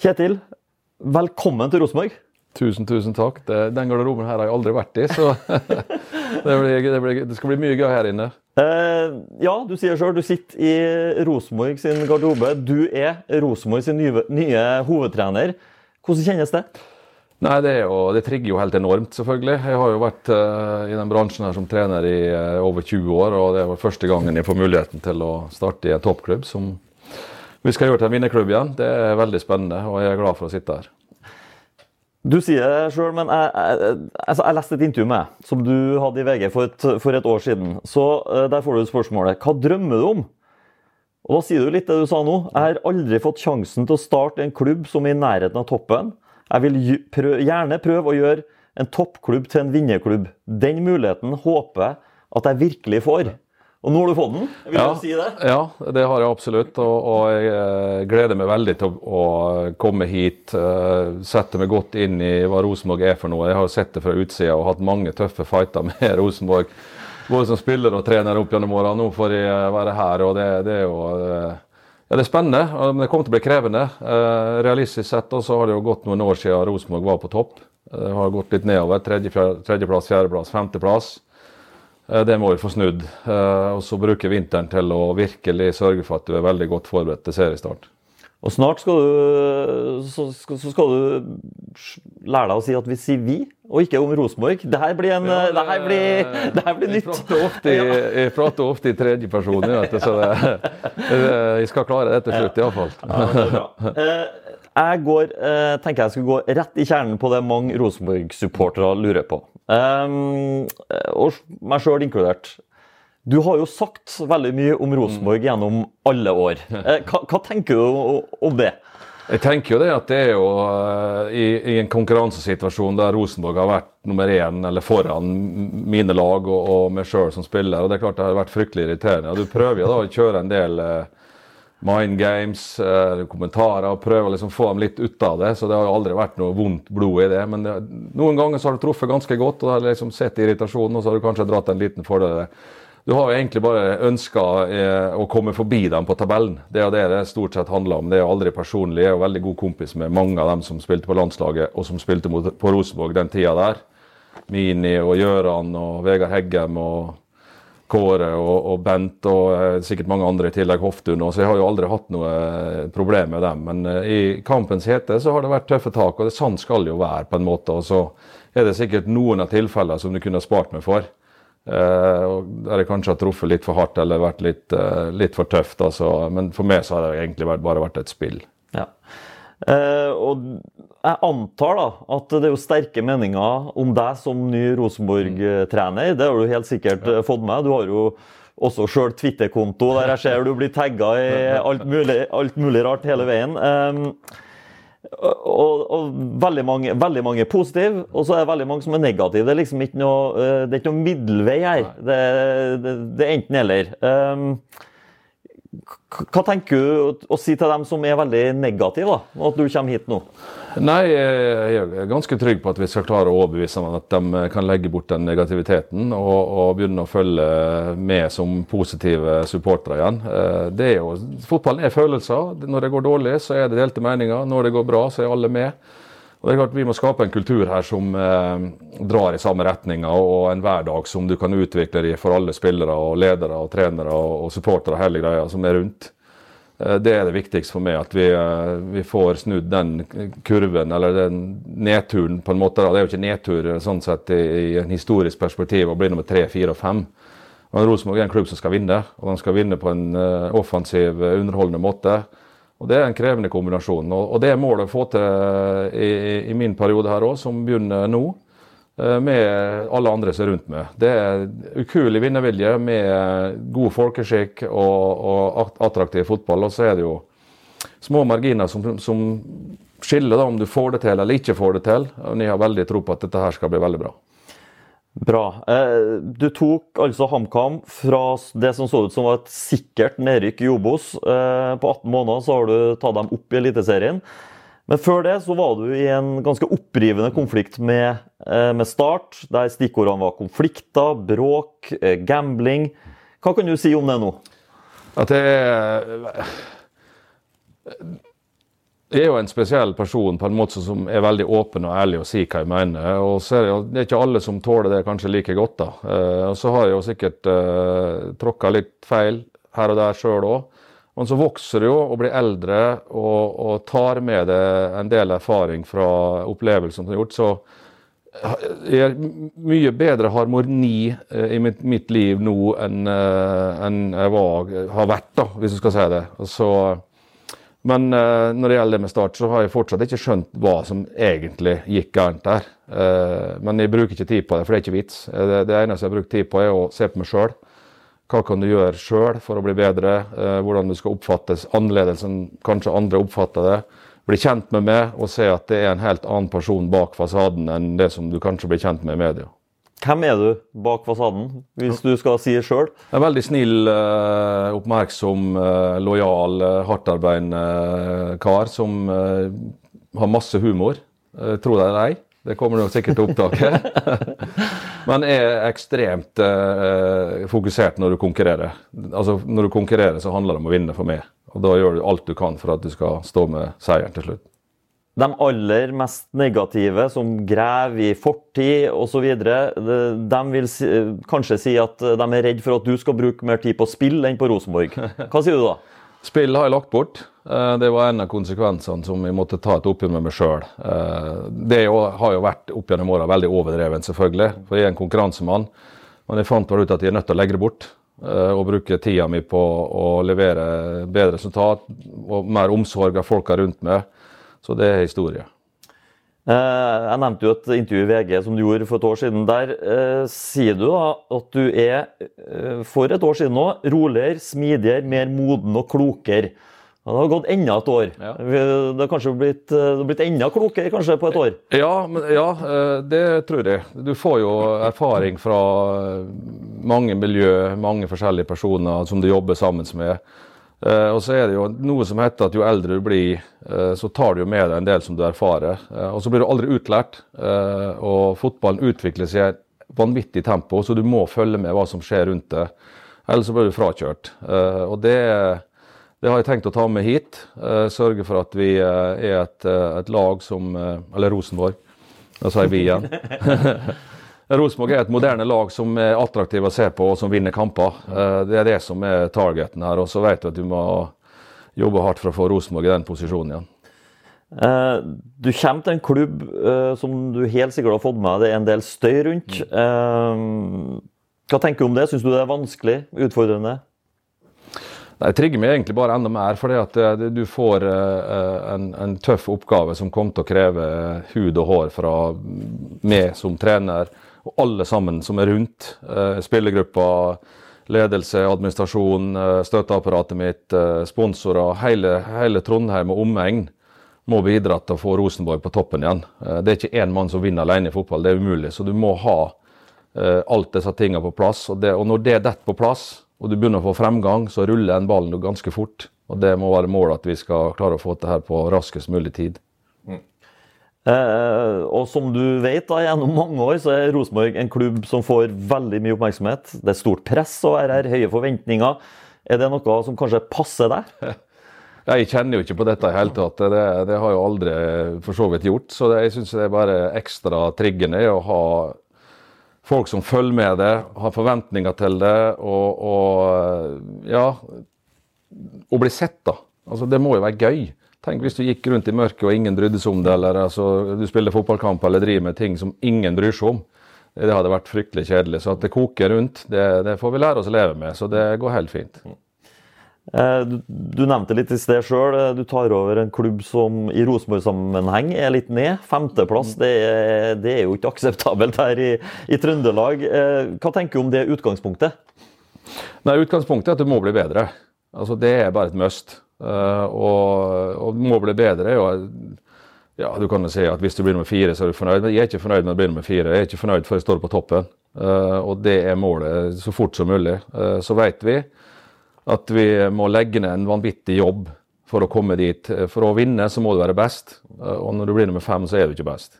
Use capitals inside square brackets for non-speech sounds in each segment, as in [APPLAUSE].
Kjetil, velkommen til Rosenborg. Tusen, tusen takk. Det, den garderoben her har jeg aldri vært i, så [LAUGHS] det, blir, det, blir, det, skal bli mye gøy her inne. Eh, ja, du sier sjøl du sitter i Rosenborg sin garderobe. Du er Rosenborg sin nye, nye, hovedtrener. Hvordan kjennes det? Nei, det, jo, det, trigger jo helt enormt, selvfølgelig. Jeg har jo vært uh, i den bransjen her som trener i uh, over 20 år, og det var første gangen jeg får muligheten til å starte i en toppklubb som vi skal gjøre til en vinnerklubb igjen. Det er veldig spennende, og jeg er glad for å sitte her. Du sier det sjøl, men jeg, jeg, altså jeg, leste et intervju med som du hadde i VG for et, for et år siden. Så uh, Der får du spørsmålet hva drømmer du om? Og Da sier du litt det du sa nå. Jeg har aldri fått sjansen til å starte en klubb som er i nærheten av toppen. Jeg vil prøv, gjerne prøve å gjøre en toppklubb til en vinnerklubb. Den muligheten håper jeg at jeg virkelig får. Og nå har du fått den? Vil ja, du si det? Ja, det har jeg absolutt. Og, og jeg eh, gleder meg veldig til å, å komme hit. Uh, sette meg godt inn i hva Rosenborg er for noe. Jeg har sett det fra utsida og hatt mange tøffe fighter med [LAUGHS] Rosenborg. Både som spiller og trener opp gjennom åra. Nå får jeg eh, være her, og det, det er jo uh, ja, Det er spennende, men det kommer til å bli krevende. Uh, realistisk sett så har det jo gått noen år siden Rosenborg var på topp. Det har gått litt nedover. Tredjeplass, fjerde, fjerdeplass, femteplass. Eh, det må vi få snudd. Eh, og så bruker vinteren til å virkelig sørge for at du er veldig godt forberedt til seriestart. Og snart skal du, så skal, så skal du lære deg å si at vi sier 'vi', og ikke om Rosenborg. Det her blir, en, ja, det, her blir, det her blir nytt. Jeg prater ofte i, jeg prater ofte i tredje person, så det, [LAUGHS] jeg skal klare det til slutt iallfall. Ja, [LAUGHS] eh, jeg går, tenker jeg skal gå rett i kjernen på det mange Rosenborg-supportere lurer på. Um, og meg sjøl inkludert. Du har jo sagt veldig mye om Rosenborg gjennom alle år. [LAUGHS] Eh, hva, hva, tenker du om det? Jeg tenker jo det at det er jo uh, i, i, en konkurransesituasjon der Rosenborg har vært nummer én eller foran mine lag og, og meg sjøl som spiller, og det er klart det har vært fryktelig irriterende. Du prøver jo da å kjøre en del uh, mind games, eh, kommentarer, prøve å liksom få dem litt ut av det. Så det har jo aldri vært noe vondt blod i det. Men det, noen ganger så har du truffet ganske godt, og har liksom sett irritasjonen, og så har du kanskje dratt en liten fordel. Du har jo egentlig bare ønska eh, å komme forbi dem på tabellen. Det er det det stort sett handler om. Det er jo aldri personlig. Jeg er jo veldig god kompis med mange av dem som spilte på landslaget, og som spilte mot, på Rosenborg den tida der. Mini og Gjøran og Vegard Heggem og Kåre og, og, Bent og eh, sikkert mange andre i tillegg, Hoftun. Så jeg har jo aldri hatt noe eh, problem med dem. Men eh, i kampens hete så har det vært tøffe tak, og det sånn skal jo være på en måte. Og så er det sikkert noen av tilfellene som du kunne spart meg for. Eh, der jeg kanskje har truffet litt for hardt eller vært litt, eh, litt for tøft. Altså. Men for meg så har det egentlig bare vært et spill. Ja. Eh, og jeg antar da at det er jo sterke meninger om deg som ny Rosenborg-trener. Det har du helt sikkert ja. fått med. Du har jo også sjøl Twitter-konto der jeg ser du blir tagga i alt mulig, alt mulig, rart hele veien. Og, og veldig, mange, veldig mange positive, og så er det veldig mange som er negative. Det er liksom ikke noe, eh, det er ikke noe middelvei her. Det, det, det er enten-eller. Um, hva tenker du å si til dem som er veldig negative, da, at du kommer hit nå? Nei, Jeg er ganske trygg på at vi skal klare å overbevise dem at de kan legge bort den negativiteten og, og begynne å følge med som positive supportere igjen. Eh, det er jo, Fotballen er følelser. Når det går dårlig, så er det delte meninger. Når det går bra, så er alle med. Og det er klart Vi må skape en kultur her som eh, drar i samme retning, og en hverdag som du kan utvikle i for alle spillere, og ledere, og trenere og, og supportere og hele greia som er rundt. Eh, det er det viktigste for meg, at vi, eh, vi, får snudd den kurven, eller den nedturen på en måte. Det er jo ikke nedtur sånn sett i, i en historisk perspektiv å bli nummer tre, fire og fem. Men Rosenborg er en klubb som skal vinne, og de skal vinne på en uh, offensiv, underholdende måte. Og Det er en krevende kombinasjon. Og, og det er målet å få til i, i min periode her òg, som begynner nå. Eh, med alle andre som er rundt meg. Det er ukuelig vinnervilje med god folkeskikk og, og attraktiv fotball. Og så er det jo små marginer som, som skiller da om du får det til eller ikke får det til. Og jeg har veldig tro på at dette her skal bli veldig bra. Bra. Eh, du tok altså HamKam fra det som så ut som var et sikkert nedrykk i Obos. Eh, på 18 måneder så har du tatt dem opp i Eliteserien. Men før det så var du i en ganske opprivende konflikt med, eh, med Start, der stikkordene var konflikter, bråk, gambling. Hva kan du si om det nå? At det Jeg er jo en spesiell person på en måte som er veldig åpen og ærlig og sier hva jeg mener. og så er Det det er ikke alle som tåler det kanskje like godt. da. Eh, og Så har jeg jo sikkert eh, tråkka litt feil her og der sjøl òg. Men så vokser du jo og blir eldre og, og tar med deg en del erfaring fra opplevelsen du har gjort. Så jeg er mye bedre harmoni eh, i mitt, mitt liv nå enn eh, enn jeg var, har vært, da, hvis du skal si det. Så, men uh, når det gjelder det med Start, så har jeg fortsatt ikke skjønt hva som egentlig gikk gærent der. Uh, men jeg bruker ikke tid på det, for det er ikke vits. Eh, det, det eneste jeg bruker tid på, er å se på meg sjøl. Hva kan du gjøre sjøl for å bli bedre? Uh, hvordan du skal oppfattes annerledes enn kanskje andre oppfatter det. Bli kjent med meg og se at det er en helt annen person bak fasaden enn det som du kanskje blir kjent med i media. Hvem er du bak fasaden, hvis du skal si det sjøl? En veldig snill, eh, oppmerksom, eh, lojal, eh, hardtarbeidende kar som har masse humor. Tro det eller ei. Det kommer du sikkert til å oppdage. [LAUGHS] Men er ekstremt fokusert når du konkurrerer. Altså, når du konkurrerer, så handler det om å vinne for meg. Og da gjør du alt du kan for at du skal stå med seieren til slutt. De aller mest negative, som graver i fortid osv., de vil si, kanskje si at de er redd for at du skal bruke mer tid på spill enn på Rosenborg. Hva sier du da? [LAUGHS] Spill har jeg lagt bort. Eh, det var en av konsekvensene som jeg måtte ta et oppgjør med meg sjøl. Eh, det har jo vært opp gjennom åra veldig overdreven, selvfølgelig, for jeg er en konkurransemann. Men jeg fant bare ut at jeg er nødt til å legge det bort. Eh, og bruke tida mi på å levere bedre resultat og mer omsorg av folka rundt meg. Så det er historie. Eh, jeg nevnte jo et intervju i VG som du gjorde for et år siden. Der eh, sier du da at du er, eh, for et år siden nå, roligere, smidigere, mer moden og klokere. Det har gått enda et år. Ja. Det har kanskje blitt, det har blitt enda klokere kanskje på et år? Ja, men, ja, det tror jeg. Du får jo erfaring fra mange miljø, mange forskjellige personer som du jobber sammen med. Uh, og så er det jo noe som heter at jo eldre du blir, uh, så tar du jo med deg en del som du erfarer. Uh, og så blir du aldri utlært. og fotballen utvikler seg i et vanvittig tempo, så du må følge med hva som skjer rundt deg. Ellers så blir du frakjørt. og det, det, har jeg tenkt å ta med hit. sørge for at vi er et, et, lag som Eller Rosenborg. Da sa jeg vi igjen. [LAUGHS] Rosenborg er et moderne lag som er attraktivt å se på og som vinner kamper. Eh, det er det som er targeten her. Og så vet du at du må jobbe hardt for å få Rosenborg i den posisjonen igjen. Eh, du kommer til en klubb eh, som du helt sikkert har fått med deg en del støy rundt. Hva tenker du om det? Syns du det er vanskelig? Utfordrende? Det trigger meg egentlig bare enda mer, fordi at du får en, en tøff oppgave som kommer til å kreve hud og hår fra meg som trener og alle sammen som er rundt. Eh, spillergruppa, ledelse, administrasjon, eh, støtteapparatet mitt, eh, sponsorer. Hele, hele Trondheim og omegn må bidra til å få Rosenborg på toppen igjen. Det er ikke én mann som vinner alene i fotball, det er umulig. Så du må ha alt disse tingene på plass. Og, det, og når det detter på plass, og du begynner å få fremgang, så ruller den ballen ganske fort. Og det må være målet at vi skal klare å få til her på raskest mulig tid. Eh, og som du vet, da, gjennom mange år så er Rosenborg en klubb som får veldig mye oppmerksomhet. Det er stort press å være her, høye forventninger. Er det noe som kanskje passer deg? [LAUGHS] Jeg kjenner jo ikke på dette i hele tatt. Det, det, har jeg aldri for så vidt gjort. Så det, jeg syns det er bare ekstra triggende å ha folk som følger med det, har forventninger til det, og, og ja Å bli sett, da. Altså, det må jo være gøy. Tenk hvis du gikk rundt i mørket og ingen brydde seg om det, eller altså, du spiller fotballkamp eller driver med ting som ingen bryr seg om. Det hadde vært fryktelig kjedelig. Så at det koker rundt, det, det får vi lære oss å leve med. Så det går helt fint. Eh, du, du nevnte litt i sted sjøl. Eh, du tar over en klubb som i Rosenborg-sammenheng er litt ned. Femteplass det er, det er jo ikke akseptabelt her i, i, Trøndelag. Eh, hva tenker du om det utgangspunktet? Nei, Utgangspunktet er at du må bli bedre. Altså, Det er bare et must. Uh, og, og, må bli bedre. Ja, du kan jo si at Hvis du blir nummer fire, så er du fornøyd. Men jeg er ikke fornøyd med å bli nummer fire. Jeg er ikke fornøyd før jeg står på toppen. Uh, og det er målet så fort som mulig. Uh, så vet vi at vi må legge ned en vanvittig jobb for å komme dit. For å vinne så må du være best, og når du blir nummer fem, så er du ikke best.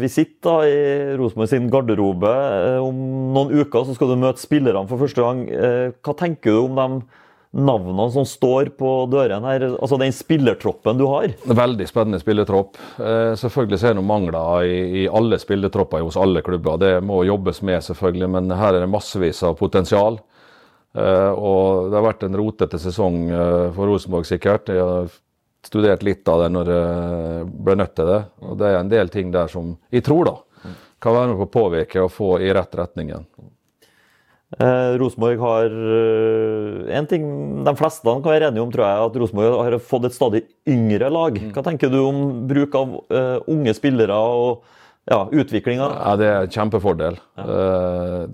Vi sitter da i Rosenborg sin garderobe. Om noen uker så skal du møte spillerne for første gang. Hva tenker du om dem navnene som står på dørene her? Altså den spillertroppen du har? Veldig spennende spillertropp. Eh, selvfølgelig er det mangler i, i alle spillertropper hos alle klubber. Det må jobbes med, selvfølgelig, men her er det massevis av potensial. Eh, og det har vært en rotete sesong eh, for Rosenborg, sikkert. Jeg har studert litt av det når jeg ble nødt til det. Og det er en del ting der som jeg tror da, kan være med på å påvirke og få i rett retning igjen. Eh, Rosenborg har eh, en ting de fleste kan være enige om, tror jeg, at Rosenborg har fått et stadig yngre lag. Mm. Hva tenker du om bruk av uh, unge spillere og ja, utviklinga? Ja, Det er en kjempefordel. Uh,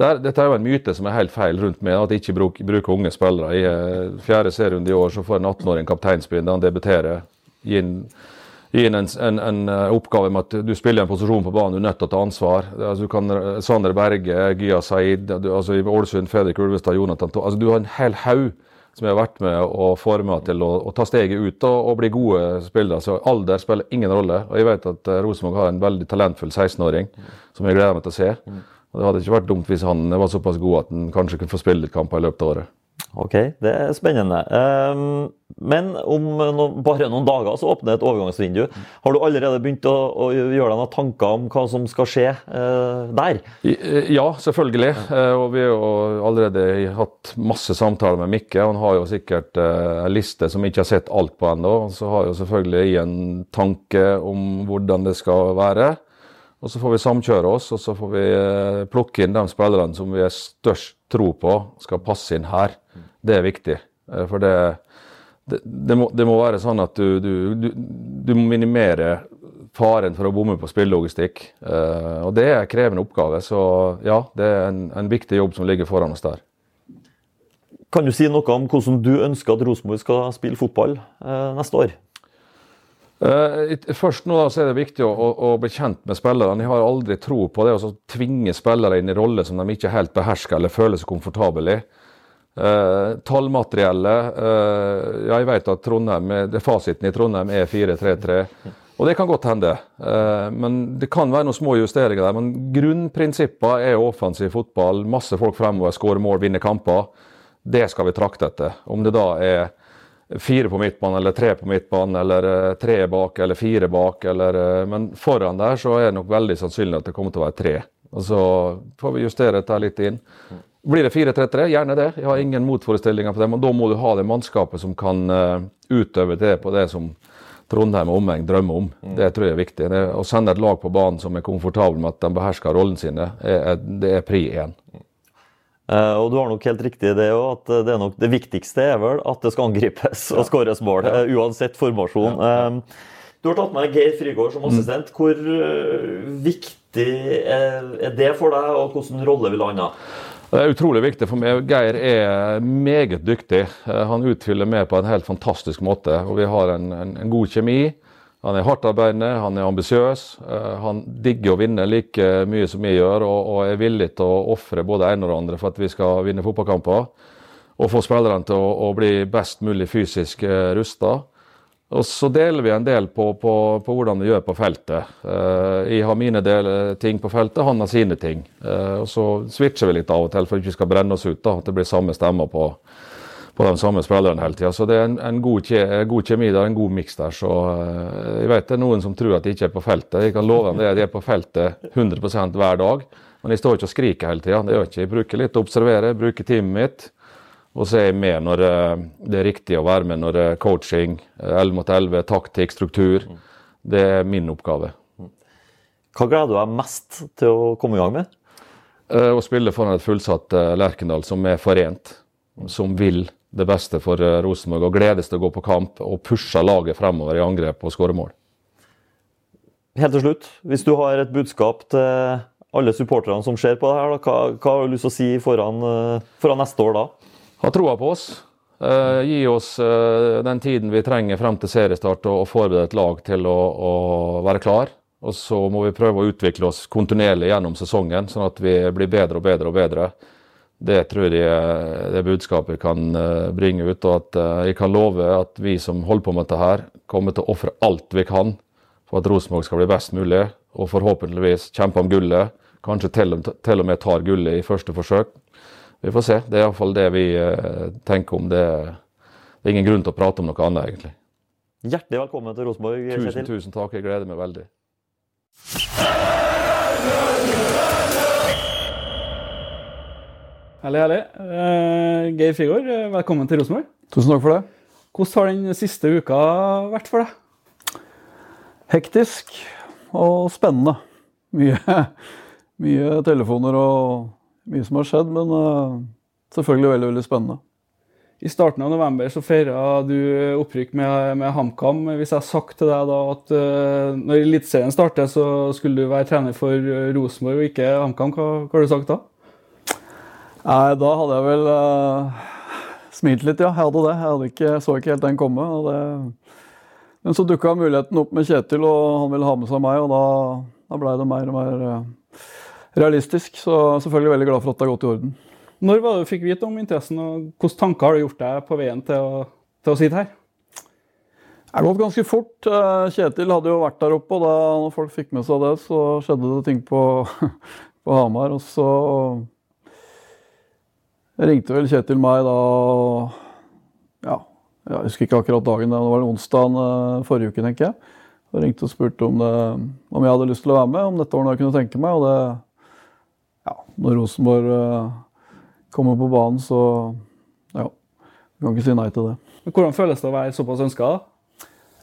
der, dette er jo en myte som er helt feil rundt meg, at jeg ikke bruk, bruker unge spillere. I uh, fjerde serierunde i år så får en 18-åring kapteinspinn da han debuterer. Gi en, gi en, en, en uh, oppgave med at du spiller en posisjon på banen, du er nødt til å ta ansvar. Altså, du kan Sander Berge, Gya Said, du, altså, i Ålesund, Fredrik Ulvestad, Jonathan altså, Du har en hel haug som har vært med og forma til å, å, ta steget ut og, og, bli gode spillere. Så alder spiller ingen rolle. Og jeg vet at uh, Rosenborg har en veldig talentfull 16-åring som jeg gleder meg til å se. Og Det hadde ikke vært dumt hvis han var såpass god at han kanskje kunne få spille litt kamper i løpet av året. Ok, det er spennende. Um, men om no, bare noen dager så åpner et overgangsvindu. Har du allerede begynt å, å gjøre deg noen tanker om hva som skal skje uh, der? Ja, selvfølgelig. Uh, og vi har jo allerede hatt masse samtaler med Mikke. Han har jo sikkert uh, en liste som ikke har sett alt på ennå. Så har jo selvfølgelig en tanke om hvordan det skal være. Og Så får vi samkjøre oss og så får vi plukke inn de spillerne som vi er størst tro på skal passe inn her. Det er viktig. For det, det, det, må, det må, være sånn at du, du, du, du, må minimere faren for å bomme på spillelogistikk. Uh, og det er en krevende oppgave. Så ja, det er en, en, viktig jobb som ligger foran oss der. Kan du si noe om hvordan du ønsker at Rosenborg skal spille fotball neste år? Uh, først nå da, så er det viktig å, å, bli kjent med spillerne. Jeg har aldri tro på det å tvinge spillere inn i roller som de ikke helt behersker eller føler seg komfortable i. Uh, tallmateriellet uh, Jeg vet at det fasiten i Trondheim er 4-3-3. Og det kan godt hende. Uh, men Det kan være noen små justeringer der. Men grunnprinsippene er offensiv fotball. Masse folk fremover, skårer mål, vinner kamper. Det skal vi trakte etter. Om det da er fire på midtbanen eller tre på midtbanen, eller tre bak eller fire bak. Eller, men foran der så er det nok veldig sannsynlig at det kommer til å være tre. Og Så får vi justere dette litt inn. Blir det 4-3-3, gjerne det. Jeg har ingen motforestillinger på det. Men da må du ha det mannskapet som kan uh, utøve det på det som Trondheim og omegn drømmer om. Mm. Det tror jeg er viktig. Det, å sende et lag på banen som er komfortabel med at de behersker rollen sine, det er pri én. Uh, og du har nok helt riktig i det òg, at det, er nok, det viktigste er vel at det skal angripes og skåres mål. Ja. Uh, uansett formasjon. Uh, du har tatt med Geir Frigård som assistent. Mm. Hvor viktig er, er det for deg, og hvilken rolle vil han ha? Det er utrolig viktig for meg. Geir er meget dyktig. Han utfyller meg på en helt fantastisk måte. og Vi har en, en, en god kjemi. Han er hardtarbeidende, han er ambisiøs. Han digger å vinne like mye som jeg gjør, og, er villig til å ofre både en og det andre for at vi skal vinne fotballkamper. Og få spillerne til å, å bli best mulig fysisk rusta. Og så deler vi en del på, på, på hvordan vi gjør på feltet. Uh, jeg har mine del, ting på feltet, han har sine ting. Og Så switcher vi litt av og til for at vi ikke skal brenne oss ut. da, At det blir samme stemmer på, på de samme spillerne hele tida. Så det er en, en god, kje, god, kjemi der, en god miks der. Så uh, jeg vet det er noen som tror at de ikke er på feltet. Jeg kan love dem det, de er på feltet 100% hver dag. Men jeg står ikke og skriker hele tida. Det gjør ikke. Jeg bruker litt å observere, bruker teamet mitt. Og så er jeg med når eh, det er riktig å være med når det er coaching, 11 mot 11, taktikk, struktur. Det er min oppgave. Hva gleder du deg mest til å komme i gang med? Eh, å spille foran et fullsatt eh, Lerkendal som er forent. Som vil det beste for Rosenborg og gledes til å gå på kamp og pushe laget fremover i angrep og skåre mål. Helt til slutt, hvis du har et budskap til alle supporterne som ser på det her, hva, hva, har du lyst til å si foran, foran neste år da? ha troa på oss. Uh, gi oss uh, den tiden vi trenger frem til seriestart og, og forberede et lag til å, å, være klar. Og så må vi prøve å utvikle oss kontinuerlig gjennom sesongen, sånn at vi blir bedre og bedre og bedre. Det tror jeg er det budskapet kan uh, bringe ut. Og at jeg kan love at vi som holder på med dette her, kommer til å ofre alt vi kan for at Rosenborg skal bli best mulig. Og forhåpentligvis kjempe om gullet. Kanskje til, og med tar gullet i første forsøk. Vi får se. Det er iallfall det vi eh, tenker om det. Det er ingen grunn til å prate om noe annet, egentlig. Hjertelig velkommen til Rosenborg, Tusen, tusen takk. Jeg gleder meg veldig. Herlig, herlig. Uh, Geir Frigård, eh, velkommen til Rosenborg. Tusen takk for det. Hvordan har den siste uka vært for deg? Hektisk og spennende. Mye, mye telefoner og mye som har skjedd, men uh, selvfølgelig veldig, veldig spennende. I starten av november så feira du opprykk med, med HamKam. Hvis jeg har sagt til deg da at uh, når Eliteserien starter, så skulle du være trener for eh, Rosenborg og ikke HamKam, hva, hva har du sagt da? Nei, da hadde jeg vel uh, smilt litt, ja. Jeg hadde det. Jeg hadde ikke, så ikke helt den komme. Det... Men så dukka muligheten opp med Kjetil, og han ville ha med seg meg, og da, da blei det mer og mer uh, realistisk. Så selvfølgelig veldig glad for at det har gått i orden. Når var det du fikk vite om interessen, og hvilke tanker har du gjort deg på veien til å, til å sitte her? Det har gått ganske fort. Eh, Kjetil hadde jo vært der oppe, og da når folk fikk med seg det, så skjedde det ting på, [LAUGHS] på Hamar. Og så ringte vel Kjetil meg da Ja, jeg husker ikke akkurat dagen, det var onsdagen eh, forrige uke, tenker jeg. Og ringte og spurte om, det, om jeg hadde lyst til å være med, om dette var noe jeg kunne tenke meg. Og det Ja, når Rosenborg eh, kommer på banen, så Ja. Du kan ikke si nei til det. Men Hvordan føles det å være såpass ønska?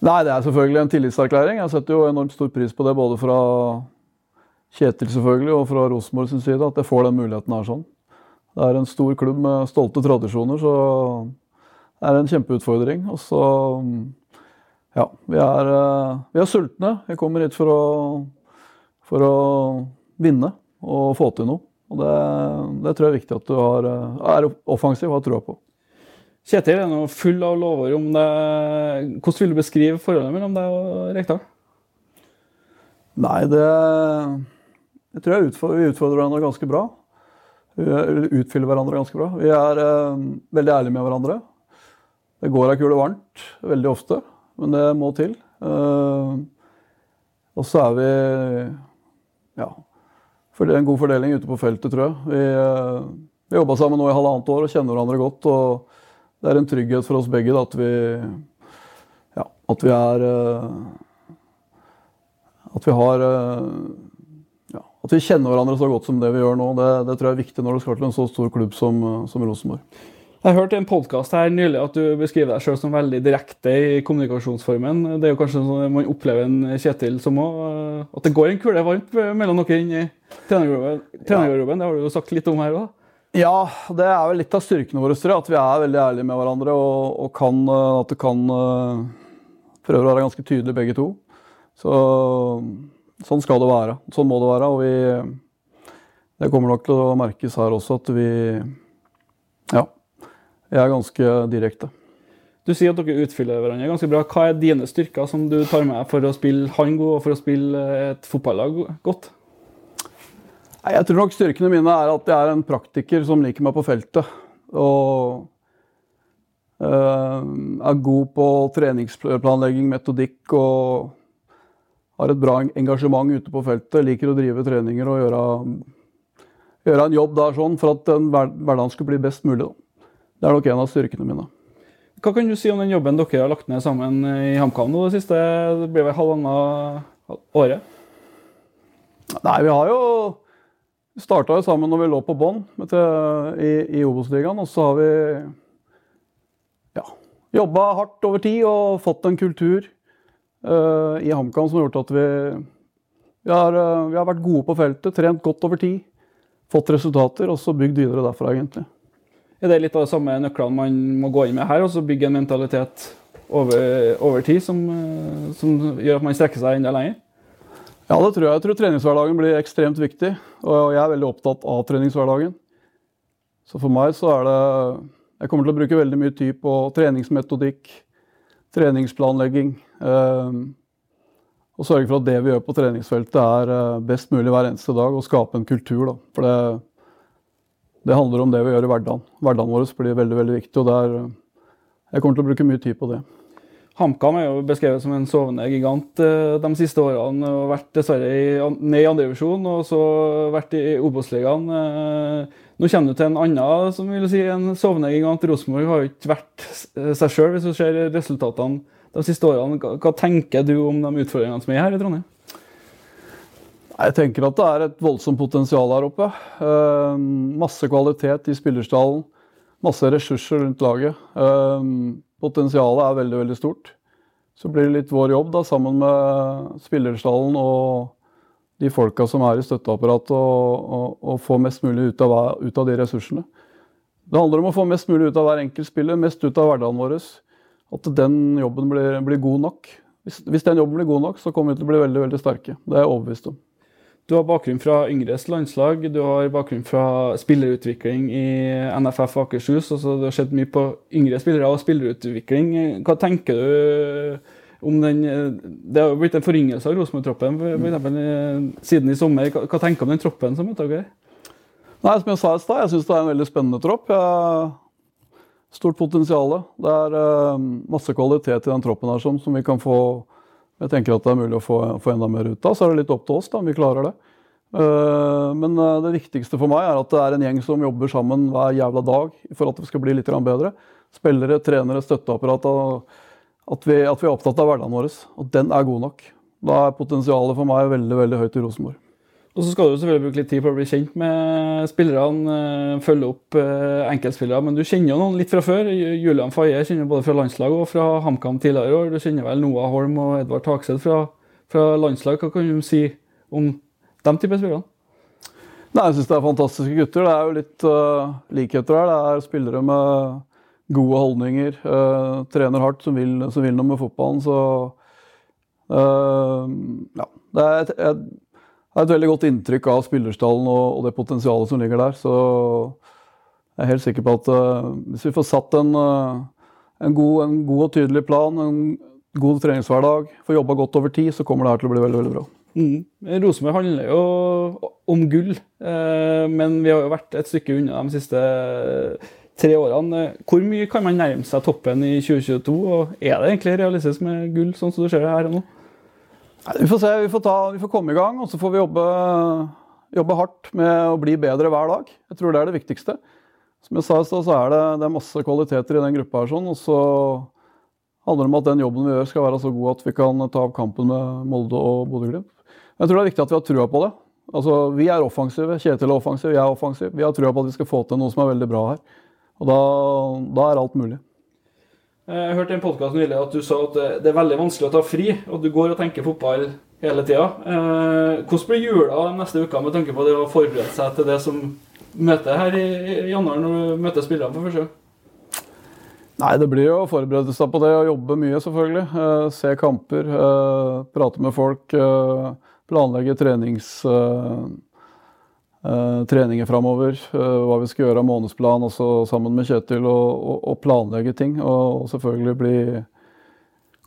Nei, det er selvfølgelig en tillitserklæring. Jeg setter jo enormt stor pris på det, både fra Kjetil selvfølgelig, og fra Rosenborg sin side, at jeg får den muligheten her sånn. Det er en stor klubb med stolte tradisjoner, så det er en kjempeutfordring. Og så Ja, vi er, eh, vi er sultne. Vi kommer hit for å, for å vinne og få til noe. Og det, det tror jeg er viktig at du har, eh, er offensiv og har trua på. Kjetil er nå full av lovord om det. Hvordan vil du beskrive forholdet mellom deg og Rekdal? Nei, det Jeg tror jeg utfordrer, vi utfordrer hverandre ganske bra. Er- utfyller hverandre ganske bra. Vi er eh, veldig ærlige med hverandre. Det går ei kule varmt veldig ofte, men det må til. Eh, og så er vi ja, for det er en god fordeling ute på feltet, tror jeg. Vi, uh, vi jobba sammen nå i halvannet år og kjenner hverandre godt. og Det er en trygghet for oss begge da, at vi ja, at vi er eh, At vi har eh, At vi kjenner hverandre så godt som det vi gjør nå. Det, det tror jeg er viktig når du skal til en så stor klubb som, eh, som Rosenborg. Jeg hørte i en podkast her nylig at du beskriver deg selv som veldig direkte i kommunikasjonsformen. Det er jo kanskje sånn man opplever en Kjetil som òg. At det går en kule varmt mellom dere inn i trenergarderoben. Det har du jo sagt litt om her òg. Ja, det er vel litt av styrkene våre, tror jeg. At vi er veldig ærlige med hverandre og, og kan, eh, at det kan prøve Prøver å være ganske tydelige begge to. Så sånn skal det være. Sånn må det være. Og vi Det kommer nok til å merkes her også at vi Ja. Jeg er ganske direkte. Du sier at dere utfyller hverandre ganske bra. Hva er dine styrker som du tar med for å spille han god, og for å spille et fotballag godt? Nei, Jeg tror nok styrkene mine er at jeg er en praktiker som liker meg på feltet. Og eh, er god på treningsplanlegging, metodikk og har et bra engasjement ute på feltet. Liker å drive treninger og gjøre, gjøre en jobb der sånn for at den hverdagen skulle bli best mulig. Da. Det er nok en av styrkene mine. Hva kan du si om den jobben dere har lagt ned sammen i HamKam det siste det blir vel halvannet året? Nei, vi har jo starta jo sammen når vi lå på bånn i, i Obos-ligaen. Og så har vi ja, jobba hardt over tid og fått en kultur i HamKam som har gjort at vi, vi, har, eh, vi har vært gode på feltet, trent godt over tid. Fått resultater, og så bygd videre derfra, egentlig. Er det litt av de samme nøklene man må gå inn med her, og så bygge en mentalitet over, over tid som, eh, som gjør at man strekker seg enda lenger? Ja, det tror jeg. Jeg tror treningshverdagen blir ekstremt viktig. Og jeg er veldig opptatt av treningshverdagen. Så for meg så er det Jeg kommer til å bruke veldig mye tid på treningsmetodikk, treningsplanlegging. Eh, og sørge for at det vi gjør på treningsfeltet er eh, best mulig hver eneste dag. Og skape en kultur. Da. For det, det handler om det vi gjør i hverdagen. Hverdagen vår blir veldig veldig viktig. og det er, Jeg kommer til å bruke mye tid på det. HamKam er jo beskrevet som en sovende gigant eh, de siste årene. og Vært dessverre i, ned i andredivisjon og så vært i Obos-ligaen. Eh, Nå kommer du til en annen som vil si, en sovende gigant. Rosenborg har jo ikke vært seg sjøl, hvis du ser resultatene de siste årene. Hva, tenker du om de utfordringene som er her i Trondheim? Jeg tenker at det er et voldsomt potensial her oppe. Uh, masse kvalitet i spillerstallen. Masse ressurser rundt laget. Uh, potensialet er veldig, veldig stort. Så blir det litt vår jobb, da, sammen med spillerstallen og de folka som er i støtteapparatet, å få mest mulig ut av, ut av, de ressursene. Det handler om å få mest mulig ut av hver enkelt spiller, mest ut av hverdagen vår. At den jobben blir, blir god nok. Hvis, hvis, den jobben blir god nok, så kommer vi til å bli veldig veldig sterke. Det er jeg overbevist om. Du har bakgrunn fra yngres landslag, du har bakgrunn fra spillerutvikling i NFF Akershus. Altså du har sett mye på yngre spillere og spillerutvikling. Hva tenker du om den Det har jo blitt en foryngelse av Rosenborg-troppen siden i sommer. Hva, hva tenker du om den troppen som mottaker? Nei, Som jeg sa i stad, jeg syns det er en veldig spennende tropp. Jeg, stort potensial. Det er uh, masse kvalitet i den troppen her som, som, vi kan få Jeg tenker at det er mulig å få, få, enda mer ut av. Så er det litt opp til oss da, om vi klarer det. Uh, men uh, det viktigste for meg er at det er en gjeng som jobber sammen hver jævla dag for at det skal bli litt bedre. Spillere, trenere, støtteapparat. At vi, at vi, er opptatt av hverdagen vår. At den er god nok. Da er potensialet for meg veldig veldig høyt i Rosenborg. Og så skal du selvfølgelig bruke litt tid på å bli kjent med spillerne, eh, følge opp eh, enkeltspillere. Men du kjenner jo noen litt fra før. Julian Faye kjenner både fra landslag og fra HamKam tidligere år. Du kjenner vel Noah Holm og Edvard Takseth fra, fra, landslag. Hva kan du si om de type spillerne? Nei, Jeg syns det er fantastiske gutter. Det er jo litt uh, likheter her. Det er spillere med gode holdninger, uh, trener hardt, som vil, som vil, noe med fotballen. Så uh, ja. Det er et, et, et, veldig godt inntrykk av spillerstallen og, og, det potensialet som ligger der. Så jeg er helt sikker på at uh, hvis vi får satt en, en, god, en, god, og tydelig plan, en god treningshverdag, får jobba godt over tid, så kommer det her til å bli veldig, veldig bra. Mm. Rosenborg handler jo om gull, men vi har jo vært et stykke unna de siste tre årene. Hvor mye kan man nærme seg toppen i 2022? Og er det egentlig realistisk med gull, sånn som du ser det her og nå? Vi får se, vi får, ta, vi får komme i gang, og så får vi jobbe, jobbe, hardt med å bli bedre hver dag. Jeg tror det er det viktigste. Som jeg sa så er det, det er masse kvaliteter i den gruppa her, sånn, og så handler det om at den jobben vi gjør skal være så god at vi kan ta opp kampen med Molde og Bodø-Glimt. Jeg tror det er viktig at vi har trua på det. Altså, Vi er offensive, Kjetil er offensiv, jeg er offensiv. Vi har trua på at vi skal få til noe som er veldig bra her. Og da, da er alt mulig. Jeg hørte i en podkast nylig at du sa at det er veldig vanskelig å ta fri, og du går og tenker fotball hele tida. Eh, hvordan blir jula neste uke med tanke på det å forberede seg til det som møter her i januar, når du møter spillerne for første gang? Nei, det blir jo å forberede seg på det og jobbe mye, selvfølgelig. Eh, se kamper, eh, prate med folk, planlegge trenings Uh, treninger framover, uh, hva vi skal gjøre av månedsplan også sammen med Kjetil, og, og, og planlegge ting. Og, og, selvfølgelig bli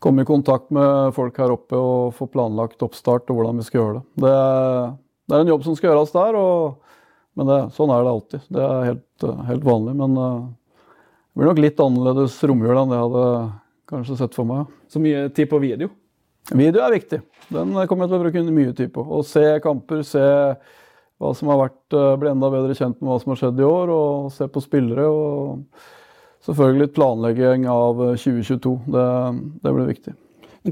komme i kontakt med folk her oppe og få planlagt oppstart og hvordan vi skal gjøre det. Det er, det er en jobb som skal gjøres der, men det, sånn er det alltid. Det er helt, helt vanlig. Men uh, det blir nok litt annerledes romjul enn det jeg hadde kanskje sett for meg. Så mye tid på video? Video er viktig. Den kommer jeg til å bruke mye tid på. Å se kamper, se hva som har vært, eh, bli enda bedre kjent med hva som har skjedd i år, og se på spillere. og Selvfølgelig litt planlegging av 2022. Eh, det, det blir viktig.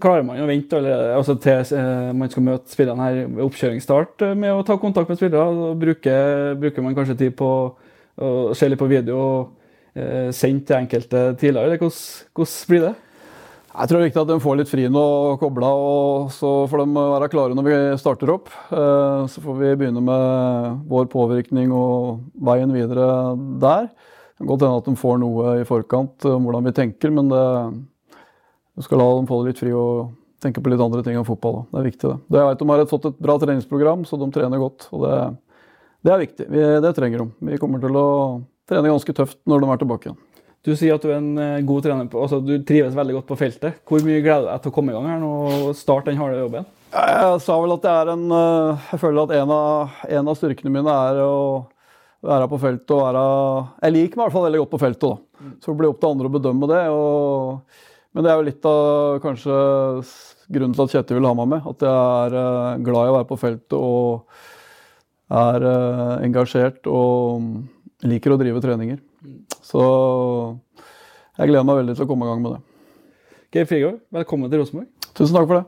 Klarer man å vente altså til eh, man skal møte spillerne her ved oppkjøringsstart med å ta kontakt med spillere? Bruker, bruker man kanskje tid på å se litt på video og eh, sende til enkelte tidligere? Hvordan, hvordan blir det? Jeg tror det er viktig at de får litt fri nå og kobla, og så får de være klare når vi starter opp. Eh, så får vi begynne med vår påvirkning og veien videre der. Det kan godt hende at de får noe i forkant om hvordan vi tenker, men det, du skal la dem få det litt fri og tenke på litt andre ting enn fotball. Det er viktig, det. det jeg vet De har fått et bra treningsprogram, så de trener godt. og Det, det er viktig. Vi, det trenger de. Vi kommer til å trene ganske tøft når de er tilbake igjen. Du sier at du er en eh, god trener, på, altså du trives veldig godt på feltet. Hvor mye gleder du deg til å komme i gang her nå og starte den harde jobben? Jeg sa vel at jeg er en eh, Jeg føler at en av, en av styrkene mine er å være på feltet og være Jeg liker meg i hvert fall veldig godt på feltet, da. Så det blir opp til andre å bedømme det. Og, men det er jo litt av kanskje grunnen til at Kjetil vil ha meg med. At jeg er eh, glad i å være på feltet og er engasjert og liker å drive treninger. Så jeg gleder meg veldig til å komme i gang med det. Geir Frigård, velkommen til Rosenborg. Tusen takk for det.